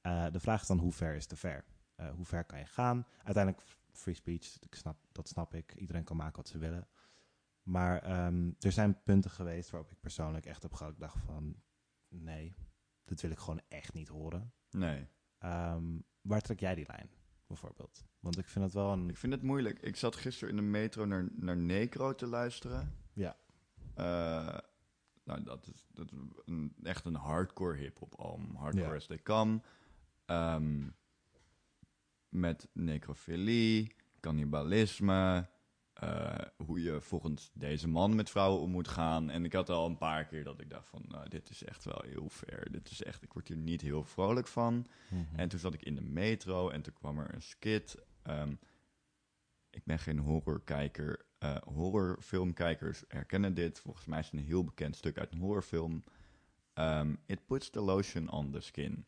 uh, de vraag is dan hoe ver is te ver? Uh, hoe ver kan je gaan? Uiteindelijk free speech, ik snap, dat snap ik. Iedereen kan maken wat ze willen. Maar um, er zijn punten geweest waarop ik persoonlijk echt heb gehad. Ik dacht van, nee, dit wil ik gewoon echt niet horen. Nee. Um, waar trek jij die lijn, bijvoorbeeld? Want ik vind het wel een... Ik vind het moeilijk. Ik zat gisteren in de metro naar, naar Necro te luisteren. Ja. Uh, nou, dat is, dat is een, echt een hardcore hip-hop album. Hardcore ja. as they come. Um, met necrofilie, cannibalisme, uh, hoe je volgens deze man met vrouwen om moet gaan. En ik had al een paar keer dat ik dacht van, nou, dit is echt wel heel ver. Dit is echt, ik word hier niet heel vrolijk van. Mm -hmm. En toen zat ik in de metro en toen kwam er een skit. Um, ik ben geen horrorkijker. Uh, horrorfilmkijkers herkennen dit. Volgens mij is het een heel bekend stuk uit een horrorfilm. Um, It puts the lotion on the skin.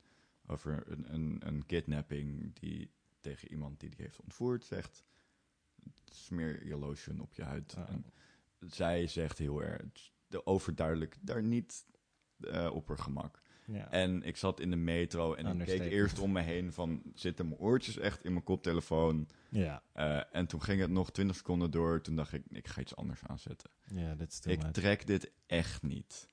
Over een, een, een kidnapping die tegen iemand die die heeft ontvoerd zegt: smeer je lotion op je huid. Ah. En zij zegt heel erg de overduidelijk daar niet uh, op haar gemak. Ja. En ik zat in de metro en ik keek eerst om me heen van... Zitten mijn oortjes echt in mijn koptelefoon? ja. Eh, en toen ging het nog 20 seconden door. Toen dacht ik, ik ga iets anders aanzetten. Ja, dit is Ik much. trek dit echt niet.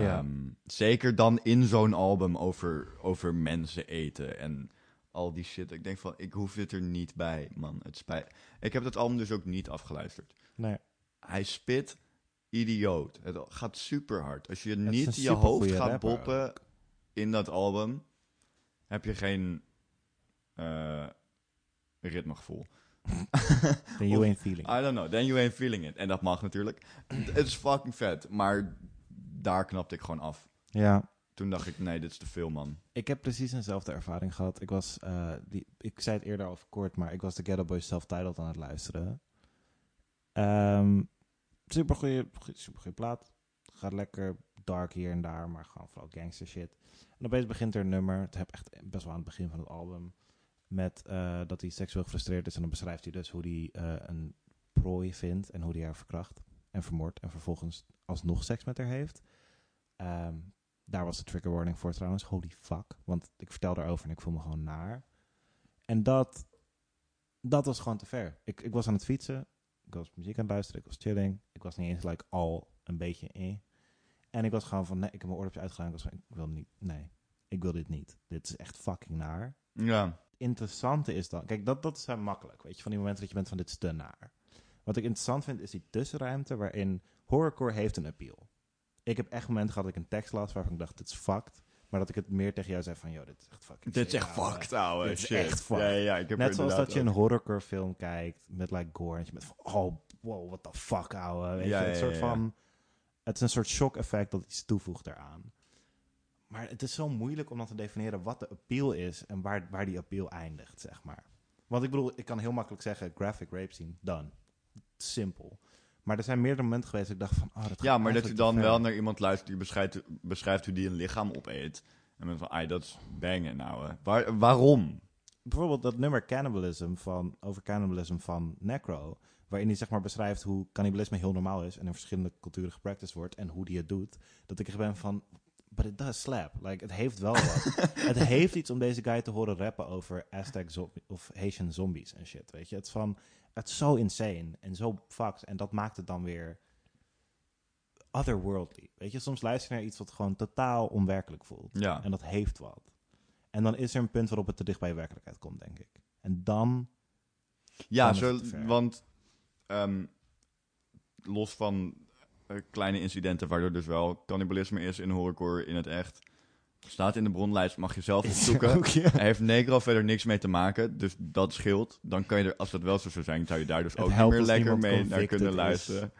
Ja. Ehm, zeker dan in zo'n album over, over mensen eten en al die shit. Ik denk van, ik hoef dit er niet bij, man. Het spijt. Ik heb dat album dus ook niet afgeluisterd. Nee. Hij spit idioot. Het gaat super hard. Als je is niet je hoofd gaat rapper boppen in dat album, heb je geen eh ritmegevoel. Then you ain't feeling. I don't know, then you ain't feeling it. En dat mag natuurlijk. Het is fucking vet, maar daar knapte ik gewoon af. Ja. Toen dacht ik, nee, dit is te veel, man. Ik heb precies eenzelfde ervaring gehad. Ik was, eh, die, ik zei het eerder al kort, maar ik was de Ghetto Boys self-titled aan het luisteren. Ehm super goede, super goede plaat. Gaat lekker dark hier en daar, maar gewoon vooral gangster shit. En opeens begint er een nummer, het heb echt best wel aan het begin van het album, met eh, dat hij seksueel gefrustreerd is. En dan beschrijft hij dus hoe hij eh, een prooi vindt en hoe hij haar verkracht en vermoordt. En vervolgens alsnog seks met haar heeft. Ehm, daar was de trigger warning voor trouwens. Holy fuck. Want ik vertel erover en ik voel me gewoon naar. En dat, dat was gewoon te ver. Ik, ik was aan het fietsen. Ik was muziek aan het luisteren. Ik was chilling. Ik was niet eens like, al een beetje in. En ik was gewoon van, nee, ik heb mijn oordopje uitgedaan. Ik was van, ik wil niet, nee, ik wil dit niet. Dit is echt fucking naar. Ja, Interessante is dan, kijk, dat, dat is heel makkelijk. Weet je, van die momenten dat je bent van, dit is te naar. Wat ik interessant vind, is die tussenruimte waarin horrorcore heeft een appeal. Ik heb echt momenten gehad dat ik een tekst las waarvan ik dacht, dit is fucked. Maar dat ik het meer tegen jou zei van, joh, dit is echt fucking dit is echt fucked, ouwe. Dit is Shit. echt fucked. Ja, ja, ik heb Net zoals dat je een ook- horrorcore film kijkt met like gore. En je bent van, oh, wow, what the fuck, ouwe. Weet Ja, je, ja, een soort van... Het is een soort shock effect dat iets toevoegt eraan. Maar het is zo moeilijk om dan te definiëren wat de appeal is en waar, waar die appeal eindigt, zeg maar. Want ik bedoel, ik kan heel makkelijk zeggen, graphic rape scene, done. Simpel. Maar er zijn meerdere momenten geweest dat ik dacht van, oh, dat Ja, maar dat je dan wel naar iemand luistert die beschrijft, beschrijft hoe die een lichaam opeet. En dan van, ai, dat is bangen, nou. Waar, waarom? bijvoorbeeld dat nummer Cannibalism van, over cannibalism van Necro, waarin hij zeg maar beschrijft hoe cannibalisme heel normaal is en in verschillende culturen gepracticed wordt en hoe die het doet, dat ik echt ben van, but it does slap. Like, het heeft wel wat. het heeft iets om deze guy te horen rappen over Aztec of Haitian zombies en shit, weet je. Het is van, het is zo insane en zo fucked en dat maakt het dan weer otherworldly. Weet je, soms luister je naar iets wat gewoon totaal onwerkelijk voelt. Ja. En dat heeft wat. En dan is er een punt waarop het te dicht bij werkelijkheid komt, denk ik. En dan... Ja, zo, want ehm, los van eh, kleine incidenten waardoor dus wel cannibalisme is in horrorcore in het echt. Staat in de bronlijst, mag je zelf opzoeken. Ook, ja. Hij heeft Negro verder niks mee te maken, dus dat scheelt. Dan kan je er, als dat wel zo zou zijn, zou je daar dus Het ook niet meer lekker mee naar kunnen is. luisteren.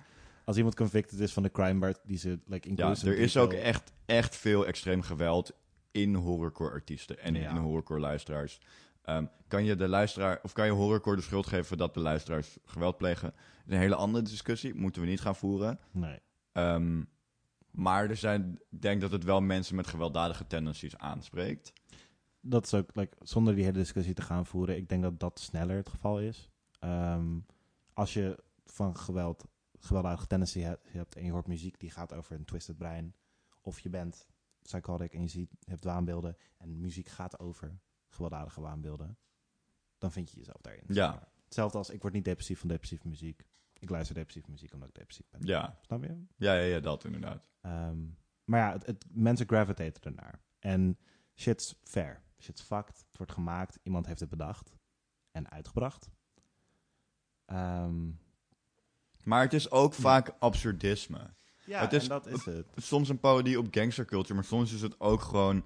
Als iemand convicted is van de crime waar die ze like, Ja, er is ook echt, echt veel extreem geweld in horrorcore artiesten en Ja. in horrorcore luisteraars. Ehm, kan je de luisteraar, of kan je horrorcore de schuld geven dat de luisteraars geweld plegen? Dat is een hele andere discussie, moeten we niet gaan voeren. Nee. Ehm, maar er zijn, ik denk dat het wel mensen met gewelddadige tendencies aanspreekt. Dat is ook, like, zonder die hele discussie te gaan voeren, ik denk dat dat sneller het geval is. Ehm, als je van geweld, gewelddadige tendency he- hebt en je hoort muziek die gaat over een twisted brein, of je bent psychotic en je ziet, hebt waanbeelden en muziek gaat over gewelddadige waanbeelden, dan vind je jezelf daarin. Ja. Hetzelfde als ik word niet depressief van depressieve muziek. Ik luister depressieve muziek omdat ik depressief ben. Ja, Snap je? ja, ja, ja dat inderdaad. Ehm, maar ja, het, het- mensen gravitaten ernaar. En shit's fair. Shit's fucked. Het wordt gemaakt. Iemand heeft het bedacht. En uitgebracht. Ehm, Maar het is ook vaak absurdisme. ja, Het is- dat is het. Soms een parodie op gangsterculture, maar soms is het ook gewoon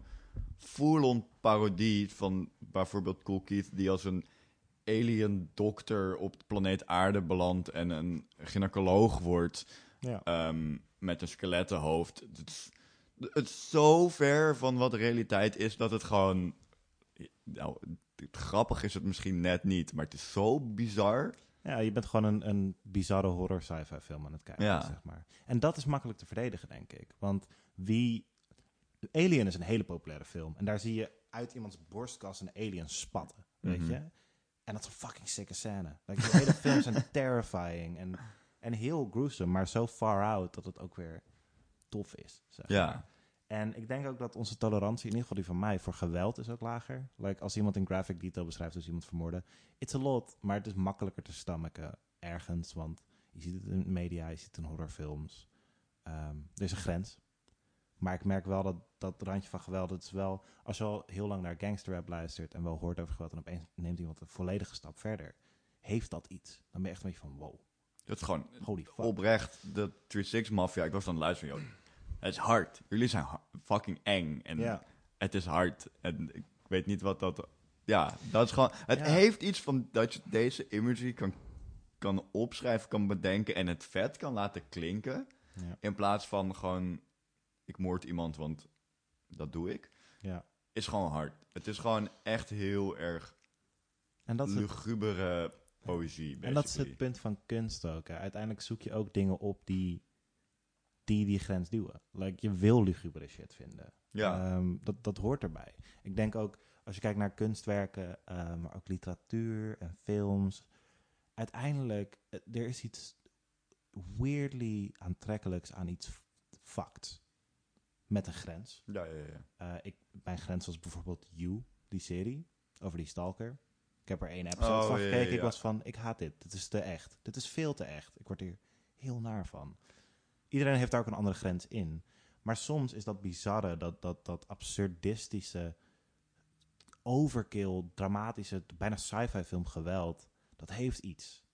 full-on parodie van bijvoorbeeld Cool Keith, die als een alien dokter op de planeet aarde belandt en een gynaecoloog wordt Ja. ehm, met een skelettenhoofd. Het is, het is zo ver van wat de realiteit is dat het gewoon... Nou, grappig is het misschien net niet, maar het is zo bizar. ja, je bent gewoon een, een bizarre horror sci-fi film aan het kijken, Ja. zeg maar. En dat is makkelijk te verdedigen, denk ik. Want wie... Alien is een hele populaire film. En daar zie je uit iemands borstkas een alien spatten, weet Mhm. je? En dat is een fucking sikke scène. Like, de hele films zijn terrifying en, en heel gruesome, maar zo far out dat het ook weer tof is. Zeg Ja. maar. En ik denk ook dat onze tolerantie, in ieder geval die van mij, voor geweld is ook lager. Like, als iemand in graphic detail beschrijft dus iemand vermoorden, it's a lot, maar het is makkelijker te stomacheren ergens, want je ziet het in media, je ziet het in horrorfilms. Ehm, er is een grens. Maar ik merk wel dat dat randje van geweld, het is wel, als je al heel lang naar gangsterrap luistert en wel hoort over geweld en opeens neemt iemand een volledige stap verder, heeft dat iets. Dan ben je echt een beetje van, wow. Dat is gewoon Holy fuck. oprecht de 3-6 Mafia. Ik was het luisteren, joh. Het is hard. Jullie zijn ha- fucking eng. En Ja. het is hard. En ik weet niet wat dat... Ja, dat is gewoon... Het Ja. heeft iets van dat je deze imagery kan, kan opschrijven, kan bedenken... en het vet kan laten klinken. Ja. In plaats van gewoon... Ik moord iemand, want dat doe ik. Ja. Is gewoon hard. Het is gewoon echt heel erg En dat het lugubere poëzie, En dat is het punt van kunst ook. Hè. Uiteindelijk zoek je ook dingen op die die, die grens duwen. Like, je wil lugubere shit vinden. Ja. Ehm, dat, dat hoort erbij. Ik denk ook, als je kijkt naar kunstwerken, eh, maar ook literatuur en films. Uiteindelijk, eh, er is iets weirdly aantrekkelijks aan iets fucked. Met een grens. ja, ja, ja. Eh, ik, mijn grens was bijvoorbeeld You, die serie, over die stalker. Ik heb er één episode Oh, van ja, ja, gekeken. Ik ja. was van, ik haat dit. Dit is te echt. Dit is veel te echt. Ik word hier heel naar van. Iedereen heeft daar ook een andere grens in. Maar soms is dat bizarre, dat, dat, dat absurdistische, overkill, dramatische, bijna sci-fi film geweld, dat heeft iets.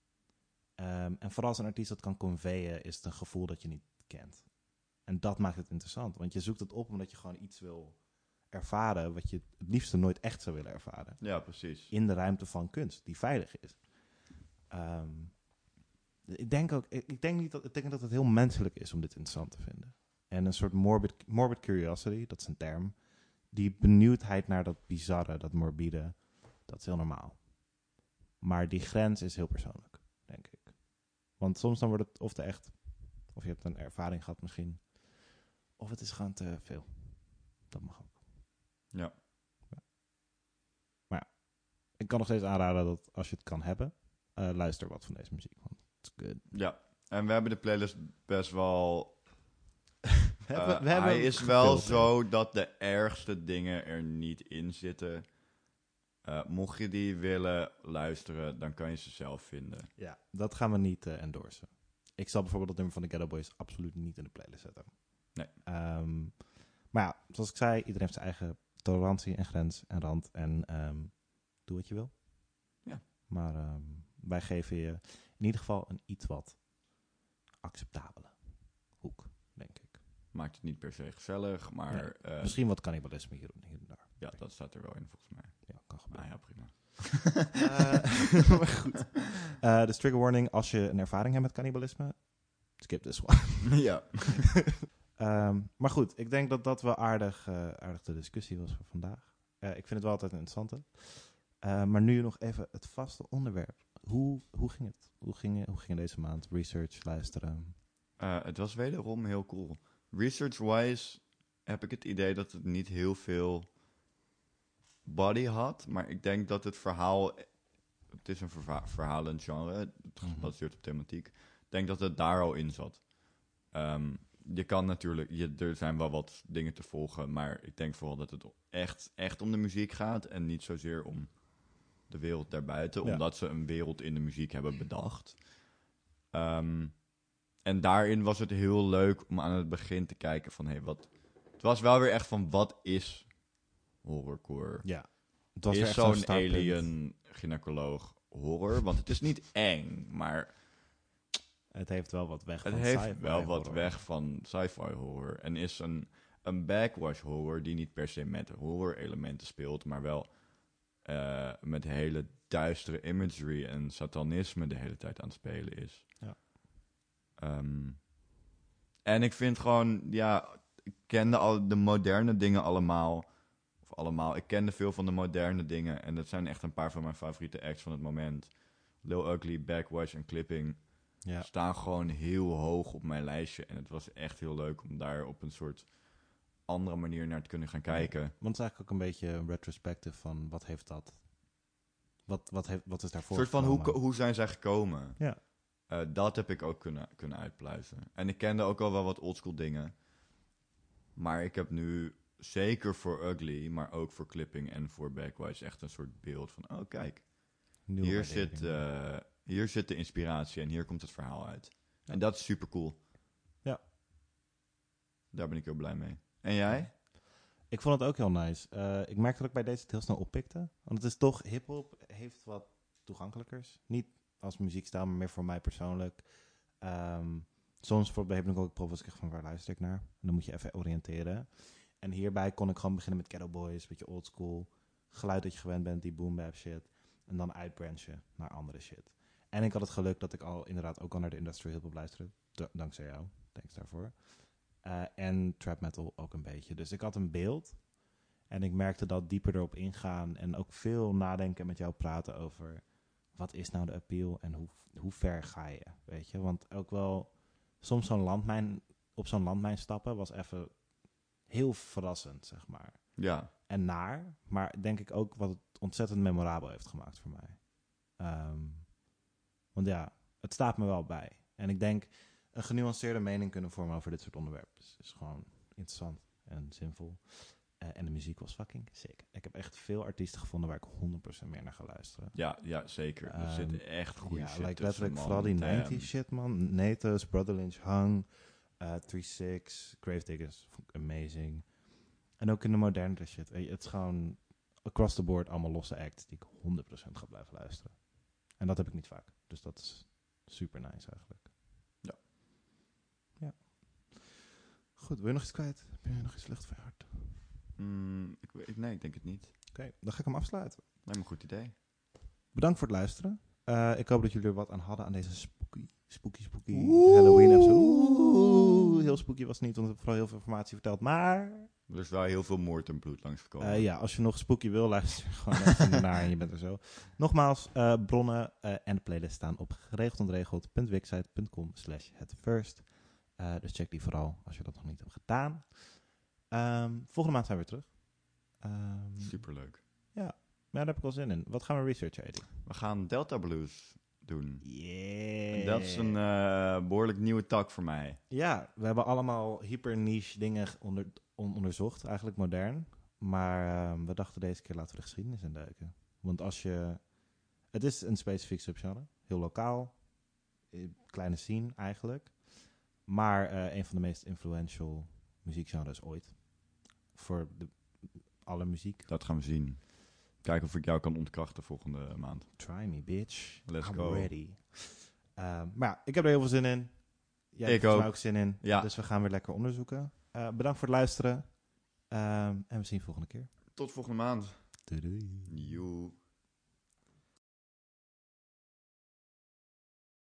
Ehm, en vooral als een artiest dat kan conveyen, is het een gevoel dat je niet kent. En dat maakt het interessant. Want je zoekt het op omdat je gewoon iets wil ervaren... wat je het liefste nooit echt zou willen ervaren. ja, precies. In de ruimte van kunst, die veilig is. Ehm, ik denk ook... Ik, ik denk niet dat, ik denk dat het heel menselijk is om dit interessant te vinden. En een soort morbid, morbid curiosity, dat is een term... die benieuwdheid naar dat bizarre, dat morbide... dat is heel normaal. Maar die grens is heel persoonlijk, denk ik. Want soms dan wordt het of te echt... of je hebt een ervaring gehad misschien... of het is gewoon te veel. Dat mag ook. Ja. Ik kan nog steeds aanraden dat als je het kan hebben, eh, luister wat van deze muziek. Want it's good. Ja, en we hebben de playlist best wel... We eh, hij is wel zo dat de ergste dingen er niet in zitten. Eh, mocht je die willen luisteren, dan kan je ze zelf vinden. Ja, dat gaan we niet endorsen. Ik zal bijvoorbeeld het nummer van de Ghetto Boys absoluut niet in de playlist zetten. Nee. Ehm, maar ja, zoals ik zei, iedereen heeft zijn eigen tolerantie en grens en rand. En ehm, doe wat je wil. Ja. Maar ehm, wij geven je in ieder geval een iets wat acceptabele hoek, denk ik. Maakt het niet per se gezellig, maar Nee, eh, Misschien wat cannibalisme hier, hier en daar. ja, dat staat er wel in volgens mij. Ja, kan gebeuren. ja, prima. Eh, maar goed. Dus trigger warning, als je een ervaring hebt met cannibalisme, skip this one. ja. Ehm, maar goed, ik denk dat dat wel aardig, eh, aardig de discussie was voor vandaag. Ik vind het wel altijd een interessante. Eh, maar nu nog even het vaste onderwerp. Hoe, hoe ging het? Hoe ging, hoe ging deze maand? Research, luisteren? Eh, het was wederom heel cool. Research-wise heb ik het idee dat het niet heel veel body had. Maar ik denk dat het verhaal... Het is een verva- verhalend genre, Mhm. gebaseerd op thematiek. Ik denk dat het daar al in zat. Ehm, je kan natuurlijk... Je, er zijn wel wat dingen te volgen, maar ik denk vooral dat het echt, echt om de muziek gaat... en niet zozeer om de wereld daarbuiten, Ja. omdat ze een wereld in de muziek hebben bedacht. Ehm, en daarin was het heel leuk om aan het begin te kijken van... Hey, wat, het was wel weer echt van, wat is horrorcore? Ja. Het was is zo'n alien gynaecoloog horror? Want het is niet eng, maar Het heeft wel wat weg het van heeft sci-fi wel wat horror. weg van sci-fi horror. En is een, een backwash horror die niet per se met horror elementen speelt, maar wel eh, met hele duistere imagery en satanisme de hele tijd aan het spelen is. Ja. Ehm, en ik vind gewoon, ja, ik kende al de moderne dingen allemaal. Of allemaal, ik kende veel van de moderne dingen. En dat zijn echt een paar van mijn favoriete acts van het moment. Lil Ugly, Backwash en Clipping Ja. staan gewoon heel hoog op mijn lijstje. En het was echt heel leuk om daar op een soort andere manier naar te kunnen gaan kijken. Want het is eigenlijk ook een beetje een retrospective van wat heeft dat... Wat, wat, heeft, wat is Een daarvoor soort van, hoe, hoe zijn zij gekomen? Ja. Eh, dat heb ik ook kunnen, kunnen uitpluizen. En ik kende ook al wel wat oldschool dingen. Maar ik heb nu zeker voor Ugly, maar ook voor Clipping en voor Backwise echt een soort beeld van, oh kijk, Nieuwe hier zit, eh, hier zit de inspiratie en hier komt het verhaal uit. En dat is super cool. Ja. Daar ben ik heel blij mee. En jij? Ik vond het ook heel nice. Eh, ik merkte dat ik bij deze het heel snel oppikte. Want het is toch, hip-hop heeft wat toegankelijkers. Niet als muziekstijl, maar meer voor mij persoonlijk. Ehm, soms voor heb ik ook profiels ik van waar luister ik naar. En dan moet je even oriënteren. En hierbij kon ik gewoon beginnen met Ghetto Boys, een beetje old school. Geluid dat je gewend bent, die boom bap shit. En dan uitbranchen naar andere shit. En ik had het geluk dat ik al inderdaad ook al naar de industrial hip-hop luisterde. D- dankzij jou. Thanks daarvoor. Eh, en trap metal ook een beetje. Dus ik had een beeld. En ik merkte dat dieper erop ingaan. En ook veel nadenken en met jou praten over... wat is nou de appeal en hoe, hoe ver ga je, weet je? Want ook wel soms zo'n landmijn... op zo'n landmijn stappen was even heel verrassend, zeg maar. Ja, En naar, maar denk ik ook wat het ontzettend memorabel heeft gemaakt voor mij. Ehm, want ja, het staat me wel bij. En ik denk een genuanceerde mening kunnen vormen over dit soort onderwerpen is, is gewoon interessant en zinvol. Eh, en de muziek was fucking sick. Ik heb echt veel artiesten gevonden waar ik 100% meer naar ga luisteren. ja, ja zeker. er Ehm, zit echt goede ja, shit like letterlijk man. vooral die Damn. 90s shit, man. Natus, Brother Lynch Hung, eh 3-6, Gravediggers, vond ik amazing. En ook in de modernere shit. Het is gewoon across the board allemaal losse acts die ik 100% ga blijven luisteren. En dat heb ik niet vaak. Dus dat is super nice eigenlijk. Ja. Ja. Goed, wil je nog iets kwijt? Heb je nog iets lucht van je hart? Mm, ik, weet- nee, ik denk het niet. Oké, dan ga ik hem afsluiten. Lijkt me een goed idee. Bedankt voor het luisteren. Eh, ik hoop dat jullie er wat aan hadden aan deze spooky, spooky, spooky Oeh. Halloween episode. Oeh, heel spooky was het niet, want we hebben vooral heel veel informatie verteld. Maar Er is wel heel veel moord en bloed langsgekomen. eh, ja, als je nog spooky wil, luister gewoon even ernaar en je bent er zo. Nogmaals, eh, bronnen eh, en de playlist staan op geregeldontregeld.wixsite.com slash het first. Dus check die vooral als je dat nog niet hebt gedaan. Ehm, volgende maand zijn we weer terug. Ehm, Superleuk. maar daar heb ik wel zin in. Wat gaan we researchen, Eddie? We gaan Delta Blues doen. Yeah. En dat is een eh, behoorlijk nieuwe tak voor mij. Ja, we hebben allemaal hyper niche dingen onder, on- onderzocht, eigenlijk modern. Maar ehm, we dachten deze keer laten we de geschiedenis induiken. Want als je... Het is een specifiek subgenre, heel lokaal, kleine scene eigenlijk. Maar eh, een van de meest influential muziekgenres ooit. Voor de, alle muziek. Dat gaan we zien. Kijken of ik jou kan ontkrachten volgende maand. Try me, bitch. Let's I'm go. ready. Ehm, maar ja, ik heb er heel veel zin in. Jij Ik hebt er ook. ook zin in. Ja. Dus we gaan weer lekker onderzoeken. Eh, bedankt voor het luisteren. Ehm, en we zien je volgende keer. Tot volgende maand. Doei doei.